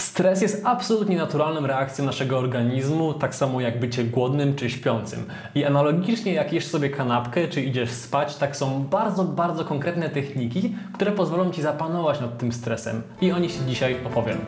Stres jest absolutnie naturalną reakcją naszego organizmu, tak samo jak bycie głodnym czy śpiącym. I analogicznie jak jesz sobie kanapkę czy idziesz spać, tak są bardzo, bardzo konkretne techniki, które pozwolą Ci zapanować nad tym stresem. I o nich dzisiaj opowiem.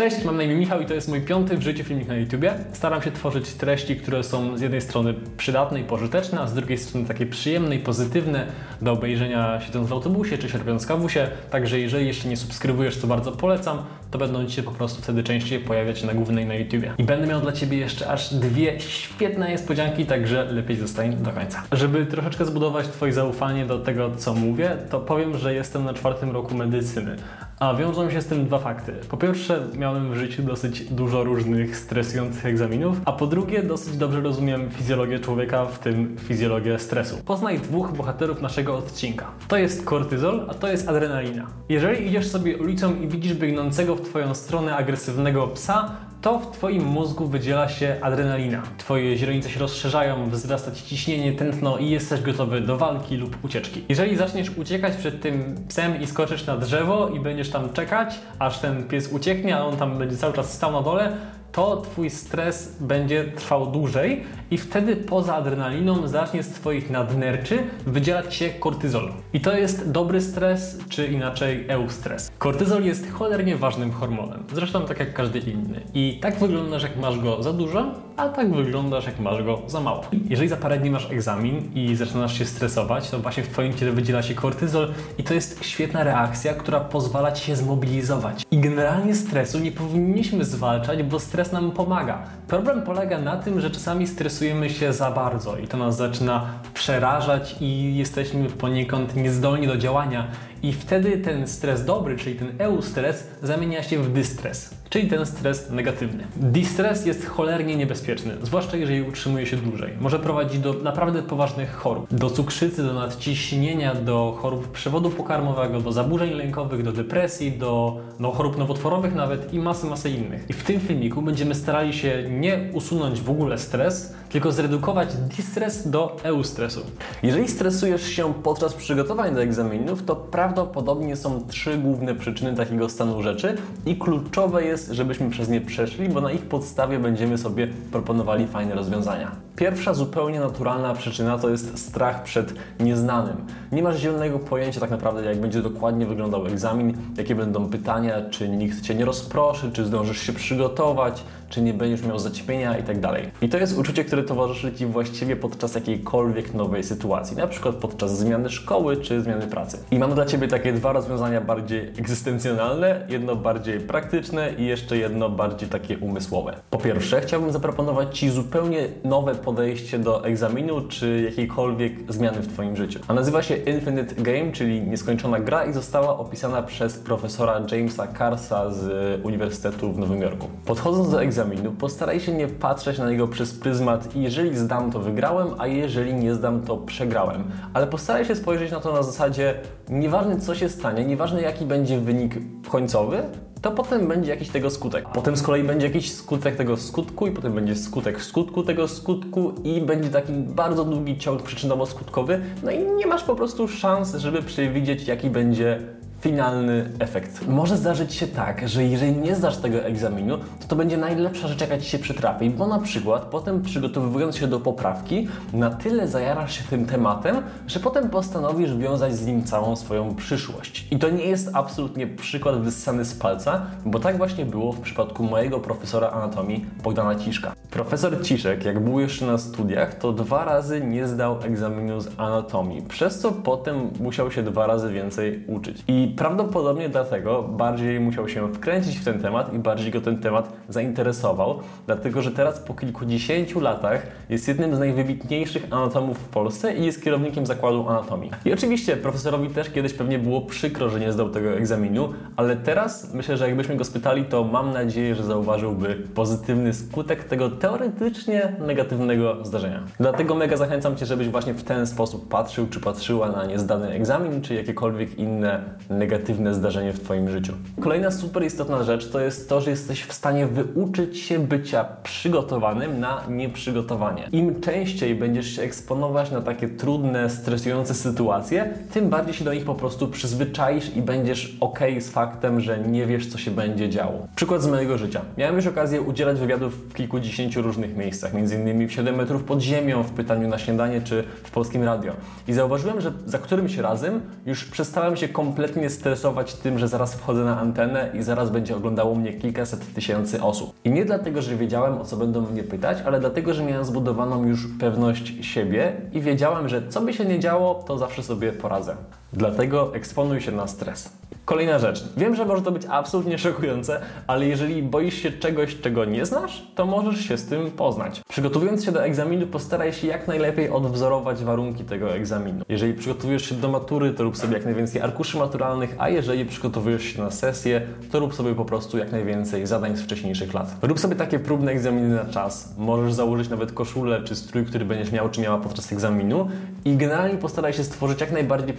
Cześć, mam na imię Michał i to jest mój piąty w życiu filmik na YouTubie. Staram się tworzyć treści, które są z jednej strony przydatne i pożyteczne, a z drugiej strony takie przyjemne i pozytywne do obejrzenia siedząc w autobusie czy sierpiąc kawusie. Także jeżeli jeszcze nie subskrybujesz, to bardzo polecam, to będą Ci się po prostu wtedy częściej pojawiać na głównej na YouTubie. I będę miał dla Ciebie jeszcze aż dwie świetne niespodzianki, także lepiej zostań do końca. Żeby troszeczkę zbudować Twoje zaufanie do tego, co mówię, to powiem, że jestem na czwartym roku medycyny. A wiążą się z tym dwa fakty. Po pierwsze, miałem w życiu dosyć dużo różnych stresujących egzaminów, a po drugie, dosyć dobrze rozumiem fizjologię człowieka, w tym fizjologię stresu. Poznaj dwóch bohaterów naszego odcinka. To jest kortyzol, a to jest adrenalina. Jeżeli idziesz sobie ulicą i widzisz biegnącego w Twoją stronę agresywnego psa, to w Twoim mózgu wydziela się adrenalina. Twoje źrenice się rozszerzają, wzrasta Ci ciśnienie, tętno i jesteś gotowy do walki lub ucieczki. Jeżeli zaczniesz uciekać przed tym psem i skoczysz na drzewo i będziesz tam czekać, aż ten pies ucieknie, a on tam będzie cały czas stał na dole, to Twój stres będzie trwał dłużej i wtedy poza adrenaliną zacznie z Twoich nadnerczy wydzielać się kortyzol. I to jest dobry stres, czy inaczej eustres. Kortyzol jest cholernie ważnym hormonem, zresztą tak jak każdy inny. I tak wyglądasz jak masz go za dużo, a tak wyglądasz jak masz go za mało. Jeżeli za parę dni masz egzamin i zaczynasz się stresować, to właśnie w Twoim ciele wydziela się kortyzol i to jest świetna reakcja, która pozwala Ci się zmobilizować. I generalnie stresu nie powinniśmy zwalczać, bo stres nam pomaga. Problem polega na tym, że czasami stresujemy się za bardzo i to nas zaczyna przerażać i jesteśmy poniekąd niezdolni do działania i wtedy ten stres dobry, czyli ten eustres, zamienia się w dystres, czyli ten stres negatywny. Distres jest cholernie niebezpieczny, zwłaszcza jeżeli utrzymuje się dłużej. Może prowadzić do naprawdę poważnych chorób. Do cukrzycy, do nadciśnienia, do chorób przewodu pokarmowego, do zaburzeń lękowych, do depresji, do, do chorób nowotworowych nawet i masy, masy innych. I w tym filmiku będziemy starali się nie usunąć w ogóle stres, tylko zredukować distres do eustresu. Jeżeli stresujesz się podczas przygotowań do egzaminów, to prawdopodobnie są trzy główne przyczyny takiego stanu rzeczy i kluczowe jest, żebyśmy przez nie przeszli, bo na ich podstawie będziemy sobie proponowali fajne rozwiązania. Pierwsza zupełnie naturalna przyczyna to jest strach przed nieznanym. Nie masz zielonego pojęcia tak naprawdę, jak będzie dokładnie wyglądał egzamin, jakie będą pytania, czy nikt Cię nie rozproszy, czy zdążysz się przygotować, czy nie będziesz miał zaćmienia i tak. I to jest uczucie, które towarzyszy Ci właściwie podczas jakiejkolwiek nowej sytuacji, na przykład podczas zmiany szkoły czy zmiany pracy. I mam dla Ciebie takie dwa rozwiązania bardziej egzystencjonalne, jedno bardziej praktyczne i jeszcze jedno bardziej takie umysłowe. Po pierwsze, chciałbym zaproponować Ci zupełnie nowe podejście do egzaminu czy jakiejkolwiek zmiany w Twoim życiu. A nazywa się Infinite Game, czyli nieskończona gra i została opisana przez profesora Jamesa Carsa z Uniwersytetu w Nowym Jorku. Podchodząc do egzaminu, egzaminu, postaraj się nie patrzeć na niego przez pryzmat jeżeli zdam, to wygrałem, a jeżeli nie zdam, to przegrałem. Ale postaraj się spojrzeć na to na zasadzie nieważne co się stanie, nieważne jaki będzie wynik końcowy, to potem będzie jakiś tego skutek. Potem z kolei będzie jakiś skutek tego skutku i potem będzie skutek skutku tego skutku i będzie taki bardzo długi ciąg przyczynowo-skutkowy. No i nie masz po prostu szans, żeby przewidzieć jaki będzie finalny efekt. Może zdarzyć się tak, że jeżeli nie zdasz tego egzaminu, to to będzie najlepsza rzecz, jaka Ci się przytrafi, bo na przykład potem przygotowując się do poprawki, na tyle zajarasz się tym tematem, że potem postanowisz wiązać z nim całą swoją przyszłość. I to nie jest absolutnie przykład wyssany z palca, bo tak właśnie było w przypadku mojego profesora anatomii Bogdana Ciszka. Profesor Ciszek, jak był jeszcze na studiach, to dwa razy nie zdał egzaminu z anatomii, przez co potem musiał się dwa razy więcej uczyć. I prawdopodobnie dlatego bardziej musiał się wkręcić w ten temat i bardziej go ten temat zainteresował, dlatego że teraz po kilkudziesięciu latach jest jednym z najwybitniejszych anatomów w Polsce i jest kierownikiem zakładu anatomii. I oczywiście profesorowi też kiedyś pewnie było przykro, że nie zdał tego egzaminu, ale teraz myślę, że jakbyśmy go spytali, to mam nadzieję, że zauważyłby pozytywny skutek tego teoretycznie negatywnego zdarzenia. Dlatego mega zachęcam Cię, żebyś właśnie w ten sposób patrzył czy patrzyła na niezdany egzamin, czy jakiekolwiek inne negatywne zdarzenie w Twoim życiu. Kolejna super istotna rzecz to jest to, że jesteś w stanie wyuczyć się bycia przygotowanym na nieprzygotowanie. Im częściej będziesz się eksponować na takie trudne, stresujące sytuacje, tym bardziej się do nich po prostu przyzwyczaisz i będziesz ok z faktem, że nie wiesz, co się będzie działo. Przykład z mojego życia. Miałem już okazję udzielać wywiadów w kilkudziesięciu różnych miejscach, między innymi w 7 metrów pod ziemią, w pytaniu na śniadanie czy w polskim radio. I zauważyłem, że za którymś razem już przestałem się kompletnie stresować tym, że zaraz wchodzę na antenę i zaraz będzie oglądało mnie kilkaset tysięcy osób. I nie dlatego, że wiedziałem, o co będą mnie pytać, ale dlatego, że miałem zbudowaną już pewność siebie i wiedziałem, że co by się nie działo, to zawsze sobie poradzę. Dlatego eksponuj się na stres. Kolejna rzecz. Wiem, że może to być absolutnie szokujące, ale jeżeli boisz się czegoś, czego nie znasz, to możesz się z tym poznać. Przygotowując się do egzaminu, postaraj się jak najlepiej odwzorować warunki tego egzaminu. Jeżeli przygotowujesz się do matury, to rób sobie jak najwięcej arkuszy maturalnych, a jeżeli przygotowujesz się na sesję, to rób sobie po prostu jak najwięcej zadań z wcześniejszych lat. Rób sobie takie próbne egzaminy na czas. Możesz założyć nawet koszulę czy strój, który będziesz miał czy miała podczas egzaminu i generalnie postaraj się stworzyć jak najbardziej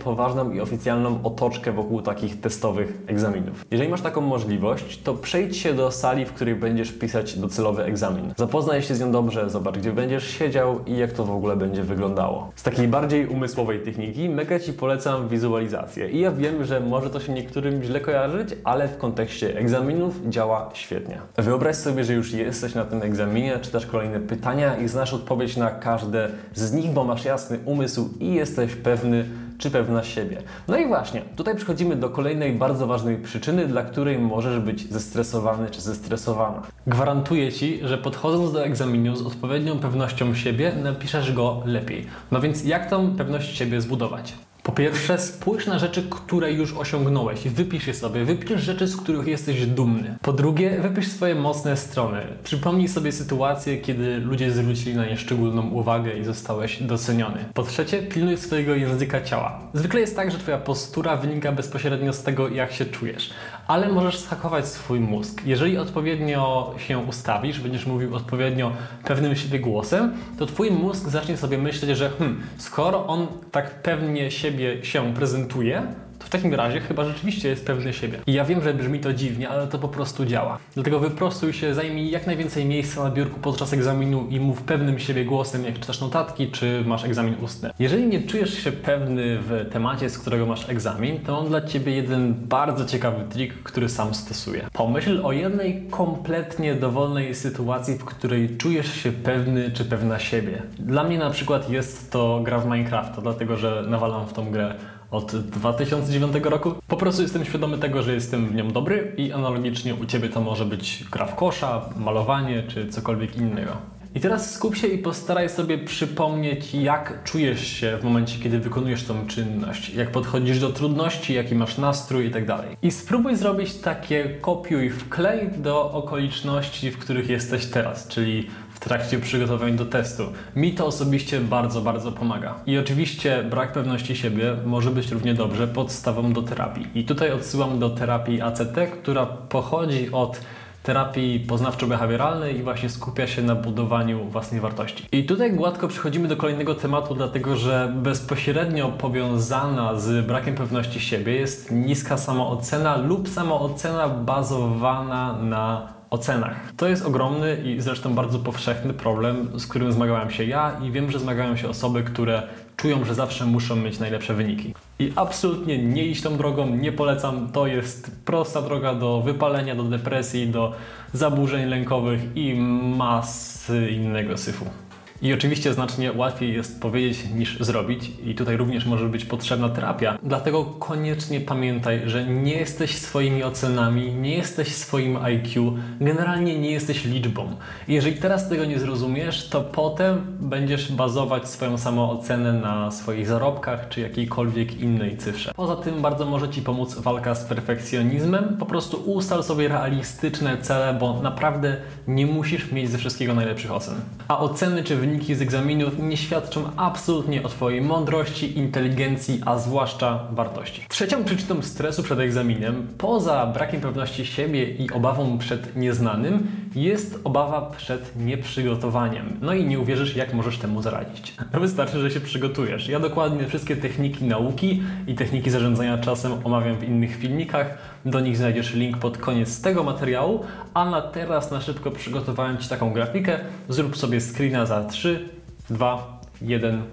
i oficjalną otoczkę wokół takich testowych egzaminów. Jeżeli masz taką możliwość, to przejdź się do sali, w której będziesz pisać docelowy egzamin. Zapoznaj się z nią dobrze, zobacz, gdzie będziesz siedział i jak to w ogóle będzie wyglądało. Z takiej bardziej umysłowej techniki mega Ci polecam wizualizację. I ja wiem, że może to się niektórym źle kojarzyć, ale w kontekście egzaminów działa świetnie. Wyobraź sobie, że już jesteś na tym egzaminie, czytasz kolejne pytania i znasz odpowiedź na każde z nich, bo masz jasny umysł i jesteś pewny, czy pewna siebie. No i właśnie, tutaj przechodzimy do kolejnej bardzo ważnej przyczyny, dla której możesz być zestresowany czy zestresowana. Gwarantuję Ci, że podchodząc do egzaminu z odpowiednią pewnością siebie, napiszesz go lepiej. No więc jak tą pewność siebie zbudować? Po pierwsze, spójrz na rzeczy, które już osiągnąłeś. Wypisz je sobie. Wypisz rzeczy, z których jesteś dumny. Po drugie, wypisz swoje mocne strony. Przypomnij sobie sytuację, kiedy ludzie zwrócili na nie szczególną uwagę i zostałeś doceniony. Po trzecie, pilnuj swojego języka ciała. Zwykle jest tak, że Twoja postura wynika bezpośrednio z tego, jak się czujesz ale możesz schakować swój mózg. Jeżeli odpowiednio się ustawisz, będziesz mówił odpowiednio pewnym siebie głosem, to twój mózg zacznie sobie myśleć, że hmm, skoro on tak pewnie siebie się prezentuje, to w takim razie chyba rzeczywiście jest pewny siebie. I ja wiem, że brzmi to dziwnie, ale to po prostu działa. Dlatego wyprostuj się, zajmij jak najwięcej miejsca na biurku podczas egzaminu i mów pewnym siebie głosem, jak czytasz notatki, czy masz egzamin ustny. Jeżeli nie czujesz się pewny w temacie, z którego masz egzamin, to mam dla Ciebie jeden bardzo ciekawy trik, który sam stosuję. Pomyśl o jednej kompletnie dowolnej sytuacji, w której czujesz się pewny czy pewna siebie. Dla mnie na przykład jest to gra w Minecrafta, dlatego że nawalam w tą grę od 2009 roku. Po prostu jestem świadomy tego, że jestem w nią dobry i analogicznie u Ciebie to może być gra w kosza, malowanie czy cokolwiek innego. I teraz skup się i postaraj sobie przypomnieć, jak czujesz się w momencie, kiedy wykonujesz tą czynność, jak podchodzisz do trudności, jaki masz nastrój i tak. I spróbuj zrobić takie kopiuj wklej do okoliczności, w których jesteś teraz, czyli trakcie przygotowań do testu. Mi to osobiście bardzo, bardzo pomaga. I oczywiście brak pewności siebie może być równie dobrze podstawą do terapii. I tutaj odsyłam do terapii ACT, która pochodzi od terapii poznawczo-behawioralnej i właśnie skupia się na budowaniu własnej wartości. I tutaj gładko przechodzimy do kolejnego tematu, dlatego że bezpośrednio powiązana z brakiem pewności siebie jest niska samoocena lub samoocena bazowana na ocenach. To jest ogromny i zresztą bardzo powszechny problem, z którym zmagałem się ja i wiem, że zmagają się osoby, które czują, że zawsze muszą mieć najlepsze wyniki. I absolutnie nie iść tą drogą, nie polecam. To jest prosta droga do wypalenia, do depresji, do zaburzeń lękowych i masy innego syfu. I oczywiście znacznie łatwiej jest powiedzieć niż zrobić, i tutaj również może być potrzebna terapia. Dlatego koniecznie pamiętaj, że nie jesteś swoimi ocenami, nie jesteś swoim IQ, generalnie nie jesteś liczbą. I jeżeli teraz tego nie zrozumiesz, to potem będziesz bazować swoją samoocenę na swoich zarobkach czy jakiejkolwiek innej cyfrze. Poza tym bardzo może Ci pomóc walka z perfekcjonizmem. Po prostu ustal sobie realistyczne cele, bo naprawdę nie musisz mieć ze wszystkiego najlepszych ocen. A oceny czy wyniki wyniki z egzaminów nie świadczą absolutnie o Twojej mądrości, inteligencji, a zwłaszcza wartości. Trzecią przyczyną stresu przed egzaminem, poza brakiem pewności siebie i obawą przed nieznanym, jest obawa przed nieprzygotowaniem. No i nie uwierzysz, jak możesz temu zaradzić. No wystarczy, że się przygotujesz. Ja dokładnie wszystkie techniki nauki i techniki zarządzania czasem omawiam w innych filmikach. Do nich znajdziesz link pod koniec tego materiału, a na teraz na szybko przygotowałem Ci taką grafikę. Zrób sobie screena za 3, 2, 1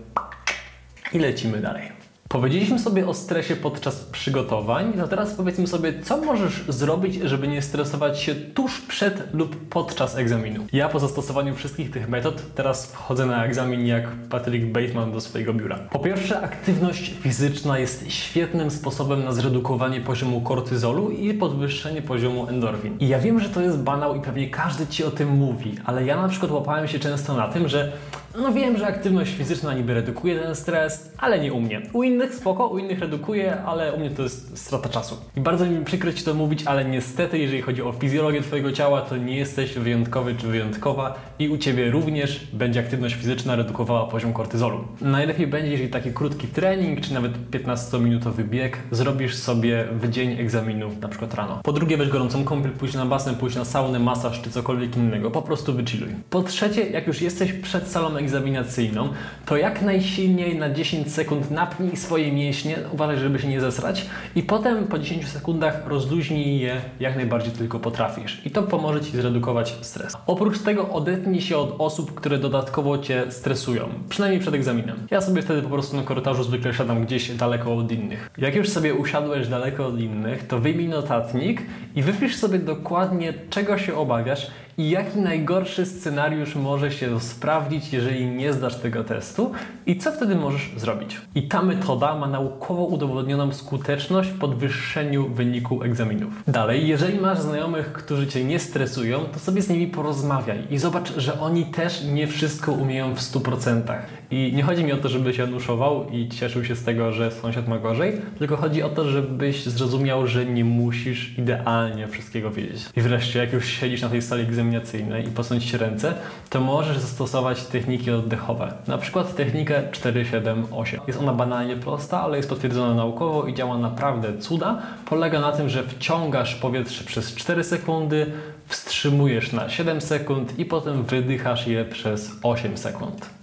i lecimy dalej. Powiedzieliśmy sobie o stresie podczas przygotowań, to teraz powiedzmy sobie, co możesz zrobić, żeby nie stresować się tuż przed lub podczas egzaminu. Ja po zastosowaniu wszystkich tych metod teraz wchodzę na egzamin jak Patrick Bateman do swojego biura. Po pierwsze, aktywność fizyczna jest świetnym sposobem na zredukowanie poziomu kortyzolu i podwyższenie poziomu endorfin. I ja wiem, że to jest banał i pewnie każdy Ci o tym mówi, ale ja na przykład łapałem się często na tym, że no wiem, że aktywność fizyczna niby redukuje ten stres, ale nie u mnie. U innych spoko, u innych redukuje, ale u mnie to jest strata czasu. I bardzo mi przykro Ci to mówić, ale niestety, jeżeli chodzi o fizjologię Twojego ciała, to nie jesteś wyjątkowy czy wyjątkowa i u Ciebie również będzie aktywność fizyczna redukowała poziom kortyzolu. Najlepiej będzie, jeżeli taki krótki trening, czy nawet 15-minutowy bieg zrobisz sobie w dzień egzaminu, na przykład rano. Po drugie, weź gorącą kąpiel, pójść na basen, pójść na saunę, masaż czy cokolwiek innego. Po prostu wychilluj. Po trzecie, jak już jesteś przed salą egzaminacyjną, to jak najsilniej na 10 sekund napnij swoje mięśnie, uważaj, żeby się nie zesrać i potem po 10 sekundach rozluźnij je jak najbardziej tylko potrafisz. I to pomoże Ci zredukować stres. Oprócz tego odetnij się od osób, które dodatkowo Cię stresują, przynajmniej przed egzaminem. Ja sobie wtedy po prostu na korytarzu zwykle siadam gdzieś daleko od innych. Jak już sobie usiadłeś daleko od innych, to wyjmij notatnik i wypisz sobie dokładnie czego się obawiasz i jaki najgorszy scenariusz może się sprawdzić, jeżeli nie zdasz tego testu i co wtedy możesz zrobić. I ta metoda ma naukowo udowodnioną skuteczność w podwyższeniu wyniku egzaminów. Dalej, jeżeli masz znajomych, którzy cię nie stresują, to sobie z nimi porozmawiaj i zobacz, że oni też nie wszystko umieją w 100%. I nie chodzi mi o to, żeby się nuszował i cieszył się z tego, że sąsiad ma gorzej, tylko chodzi o to, żebyś zrozumiał, że nie musisz idealnie wszystkiego wiedzieć. I wreszcie, jak już siedzisz na tej sali i posunąć ręce, to możesz zastosować techniki oddechowe. Na przykład technikę 4-7-8. Jest ona banalnie prosta, ale jest potwierdzona naukowo i działa naprawdę cuda. Polega na tym, że wciągasz powietrze przez 4 sekundy, wstrzymujesz na 7 sekund i potem wydychasz je przez 8 sekund.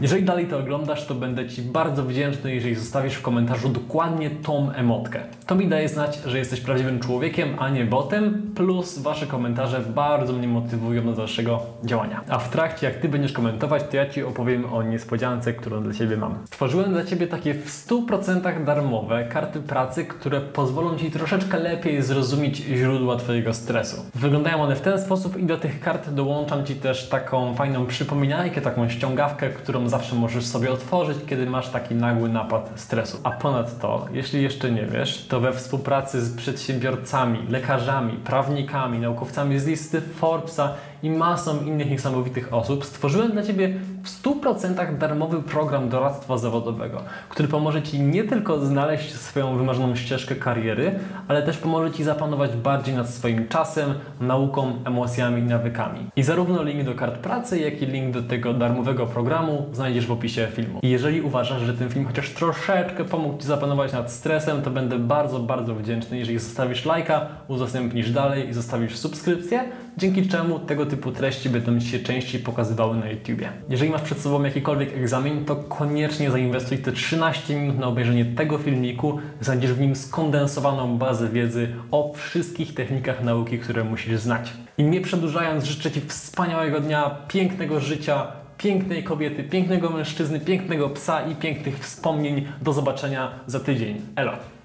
Jeżeli dalej to oglądasz, to będę Ci bardzo wdzięczny, jeżeli zostawisz w komentarzu dokładnie tą emotkę. To mi daje znać, że jesteś prawdziwym człowiekiem, a nie botem, plus Wasze komentarze bardzo mnie motywują do dalszego działania. A w trakcie, jak Ty będziesz komentować, to ja Ci opowiem o niespodziance, którą dla Ciebie mam. Stworzyłem dla Ciebie takie w 100% darmowe karty pracy, które pozwolą Ci troszeczkę lepiej zrozumieć źródła Twojego stresu. Wyglądają one w ten sposób i do tych kart dołączam Ci też taką fajną przypominajkę, taką ściągawkę, którą zawsze możesz sobie otworzyć, kiedy masz taki nagły napad stresu. A ponadto, jeśli jeszcze nie wiesz, to we współpracy z przedsiębiorcami, lekarzami, prawnikami, naukowcami z listy Forbesa i masą innych niesamowitych osób, stworzyłem dla Ciebie w 100% darmowy program doradztwa zawodowego, który pomoże Ci nie tylko znaleźć swoją wymarzoną ścieżkę kariery, ale też pomoże Ci zapanować bardziej nad swoim czasem, nauką, emocjami i nawykami. I zarówno link do kart pracy, jak i link do tego darmowego programu znajdziesz w opisie filmu. I jeżeli uważasz, że ten film chociaż troszeczkę pomógł Ci zapanować nad stresem, to będę bardzo, bardzo wdzięczny, jeżeli zostawisz lajka, udostępnisz dalej i zostawisz subskrypcję, dzięki czemu tego typu treści będą się częściej pokazywały na YouTubie. Jeżeli masz przed sobą jakikolwiek egzamin, to koniecznie zainwestuj te 13 minut na obejrzenie tego filmiku. Znajdziesz w nim skondensowaną bazę wiedzy o wszystkich technikach nauki, które musisz znać. I nie przedłużając, życzę Ci wspaniałego dnia, pięknego życia, pięknej kobiety, pięknego mężczyzny, pięknego psa i pięknych wspomnień. Do zobaczenia za tydzień. Elo!